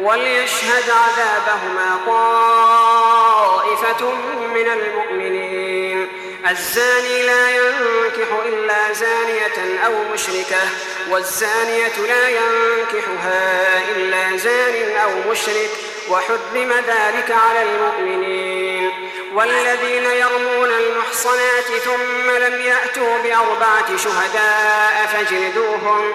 وليشهد عذابهما طائفة من المؤمنين. الزاني لا ينكح إلا زانية أو مشركة والزانية لا ينكحها إلا زان أو مشرك وحرم ذلك على المؤمنين. والذين يرمون المحصنات ثم لم يأتوا بأربعة شهداء فاجلدوهم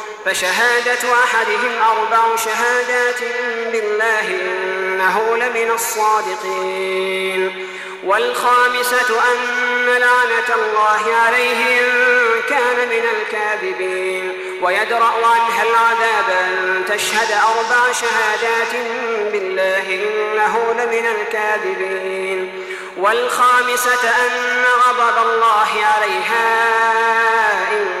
فشهادة أحدهم أربع شهادات بالله إنه لمن الصادقين. والخامسة أن لعنة الله عليه إن كان من الكاذبين. ويدرأ عنها العذاب أن تشهد أربع شهادات بالله إنه لمن الكاذبين. والخامسة أن غضب الله عليها إن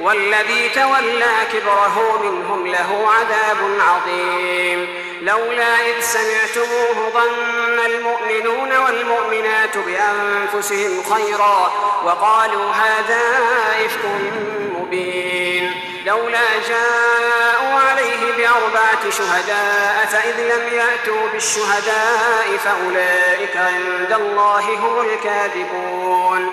والذي تولى كبره منهم له عذاب عظيم. لولا إذ سمعتموه ظن المؤمنون والمؤمنات بأنفسهم خيرا وقالوا هذا إفك مبين. لولا جاءوا عليه بأربعة شهداء فإذ لم يأتوا بالشهداء فأولئك عند الله هم الكاذبون.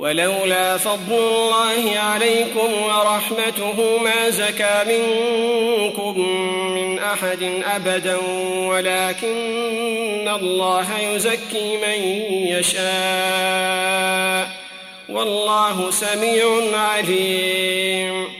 ولولا فضل الله عليكم ورحمته ما زكى منكم من أحد أبدا ولكن الله يزكي من يشاء. والله سميع عليم.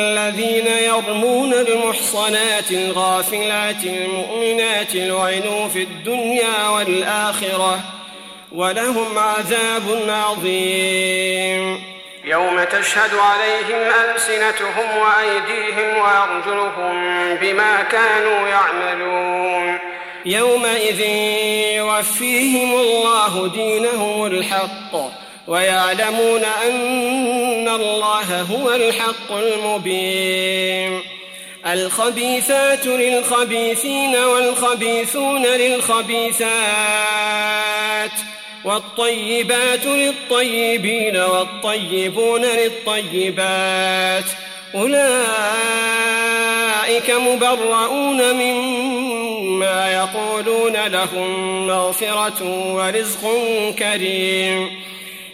الذين يرمون المحصنات الغافلات المؤمنات لعنوا في الدنيا والآخرة ولهم عذاب عظيم. يوم تشهد عليهم ألسنتهم وأيديهم وأرجلهم بما كانوا يعملون. يومئذ يوفيهم الله دينهم الحق. ويعلمون أن الله هو الحق المبين. الخبيثات للخبيثين والخبيثون للخبيثات والطيبات للطيبين والطيبون للطيبات. أولئك مبرؤون مما يقولون لهم مغفرة ورزق كريم.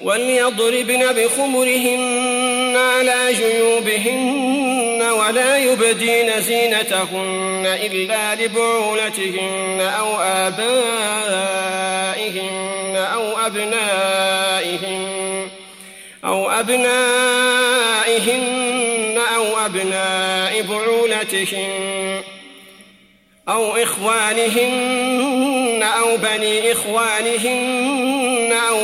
وليضربن بخمرهن على جيوبهن ولا يبدين زينتهن إلا لبعولتهن أو آبائهن أو أبنائهن أو أبنائهن أو أبناء بعولتهن أو إخوانهن أو بني إخوانهن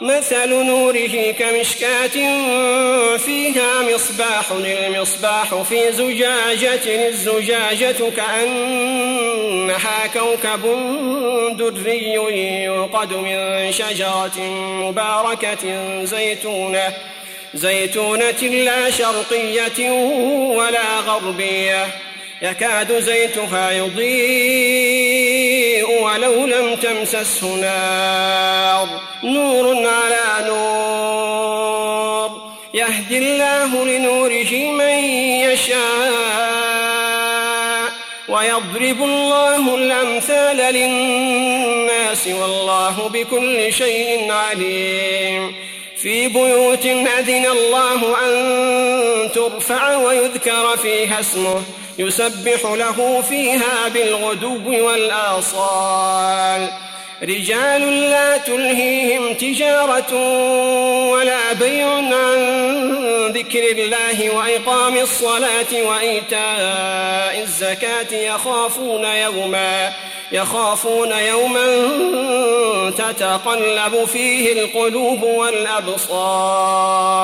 مثل نوره كمشكاة فيها مصباح المصباح في زجاجة الزجاجة كأنها كوكب دري يوقد من شجرة مباركة زيتونة زيتونة لا شرقية ولا غربية يكاد زيتها يضيء. ولو لم تمسسه نار. نور على نور. يهدي الله لنوره من يشاء. ويضرب الله الأمثال للناس والله بكل شيء عليم. في بيوت أذن الله أن ترفع ويذكر فيها اسمه. يسبح له فيها بالغدو والآصال. رجال لا تلهيهم تجارة ولا بيع عن ذكر الله وإقام الصلاة وإيتاء الزكاة يخافون يوما يخافون يوما تتقلب فيه القلوب والأبصار.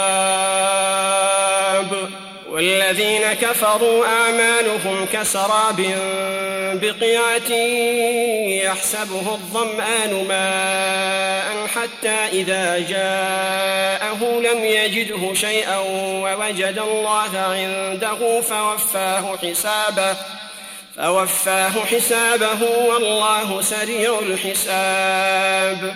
والذين كفروا أعمالهم كسراب بقيعة يحسبه الظمآن ماء حتى إذا جاءه لم يجده شيئا ووجد الله عنده فوفاه حسابه فوفاه حسابه والله سريع الحساب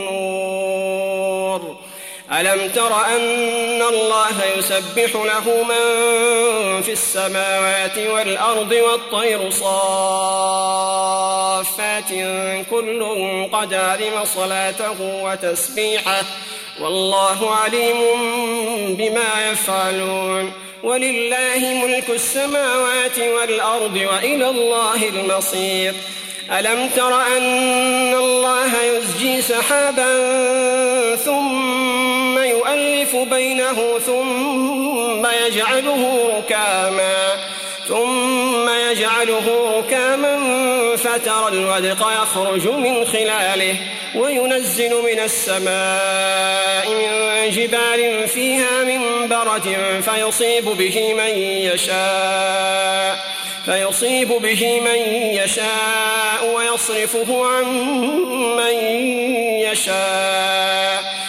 ألم تر أن الله يسبح له من في السماوات والأرض والطير صافات كل قد علم صلاته وتسبيحه والله عليم بما يفعلون ولله ملك السماوات والأرض وإلى الله المصير ألم تر أن الله يزجي سحابا ثم يؤلف بينه ثم يجعله ركاما ثم يجعله ركاما فترى الودق يخرج من خلاله وينزل من السماء من جبال فيها من برد فيصيب به من يشاء فيصيب به من يشاء ويصرفه عن من يشاء.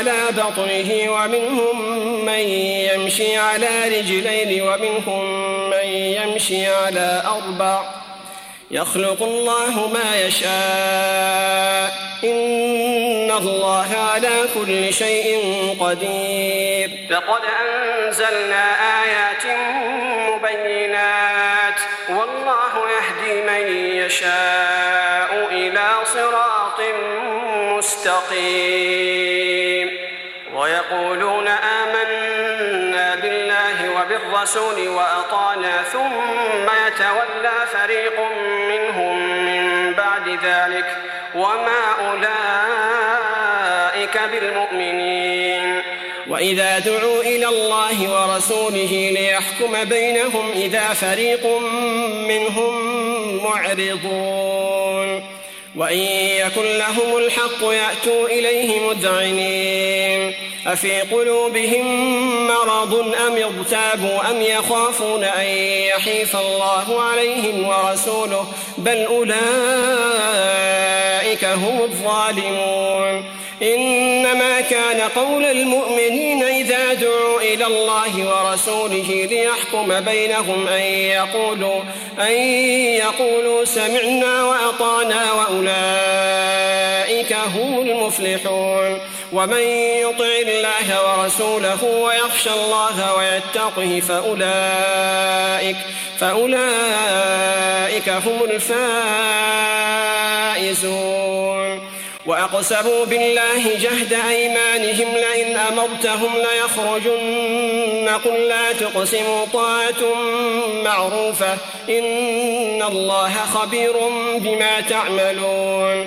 على بطنه ومنهم من يمشي على رجلين ومنهم من يمشي على أربع. يخلق الله ما يشاء. إن الله على كل شيء قدير. لقد أنزلنا آيات مبينات. والله يهدي من يشاء إلى صراط مستقيم. وبالرسول وأطعنا ثم يتولى فريق منهم من بعد ذلك. وما أولئك بالمؤمنين. وإذا دعوا إلى الله ورسوله ليحكم بينهم إذا فريق منهم معرضون. وإن يكن لهم الحق يأتوا إليه مذعنين. أفي قلوبهم مرض أم ارتابوا أم يخافون أن يحيف الله عليهم ورسوله بل أولئك هم الظالمون إنما كان قول المؤمنين إذا دعوا إلى الله ورسوله ليحكم بينهم أن يقولوا أن يقولوا سمعنا وأطعنا وأولئك هم المفلحون ومن يطع الله ورسوله ويخشى الله ويتقه فأولئك فأولئك هم الفائزون. وأقسموا بالله جهد أيمانهم لئن أمرتهم ليخرجن قل لا تقسموا طاعة معروفة إن الله خبير بما تعملون.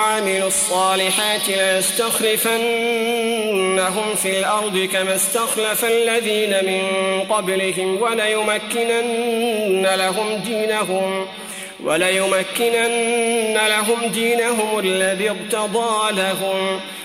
وعملوا الصالحات ليستخلفنهم في الأرض كما استخلف الذين من قبلهم وليمكنن لهم دينهم وليمكنن لهم دينهم الذي ارتضى لهم.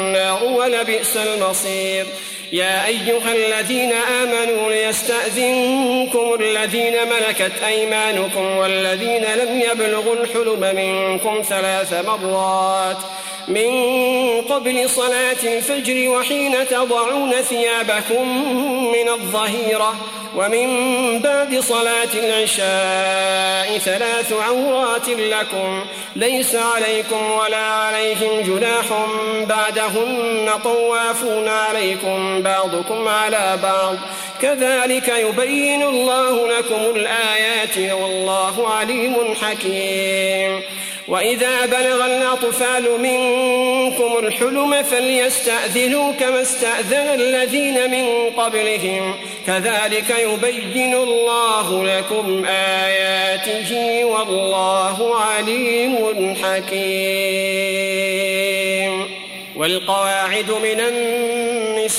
النار ولبئس المصير. يا أيها الذين آمنوا ليستأذنكم الذين ملكت أيمانكم والذين لم يبلغوا الحلم منكم ثلاث مرات من قبل صلاة الفجر وحين تضعون ثيابكم من الظهيرة ومن بعد صلاة العشاء ثلاث عورات لكم ليس عليكم ولا عليهم جناح بعدهن طوافون عليكم بعضكم على بعض. كذلك يبين الله لكم الآيات والله عليم حكيم. وإذا بلغ الأطفال منكم الحلم فليستأذنوا كما استأذن الذين من قبلهم. كذلك يبين الله لكم آياته والله عليم حكيم. والقواعد من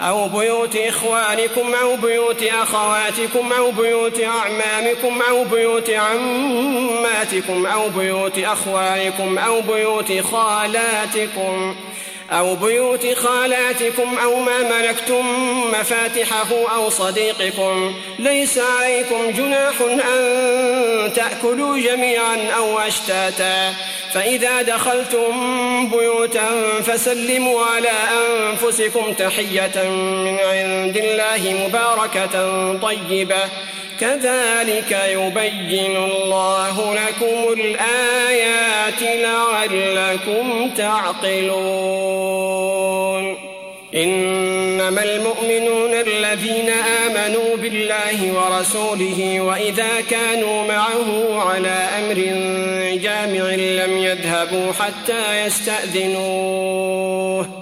أو بيوت إخوانكم أو بيوت أخواتكم أو بيوت أعمامكم أو بيوت عماتكم أو بيوت أخوانكم أو بيوت خالاتكم. أو بيوت خالاتكم أو ما ملكتم مفاتحه أو صديقكم. ليس عليكم جناح أن تأكلوا جميعا أو أشتاتا. فإذا دخلتم بيوتا فسلموا على أنفسكم تحية من عند الله مباركة طيبة. كذلك يبين الله لكم الآيات لعلكم تعقلون. إنما المؤمنون الذين آمنوا بالله ورسوله وإذا كانوا معه على أمر جامع لم يذهبوا حتى يستأذنوه.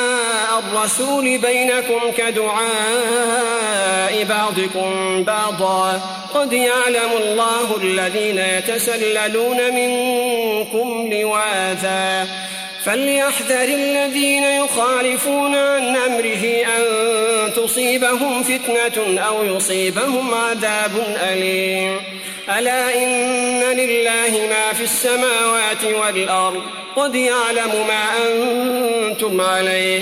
الرسول بينكم كدعاء بعضكم بعضا. قد يعلم الله الذين يتسللون منكم لواذا. فليحذر الذين يخالفون عن أمره أن تصيبهم فتنة أو يصيبهم عذاب أليم. ألا إن لله ما في السماوات والأرض. قد يعلم ما أنتم عليه.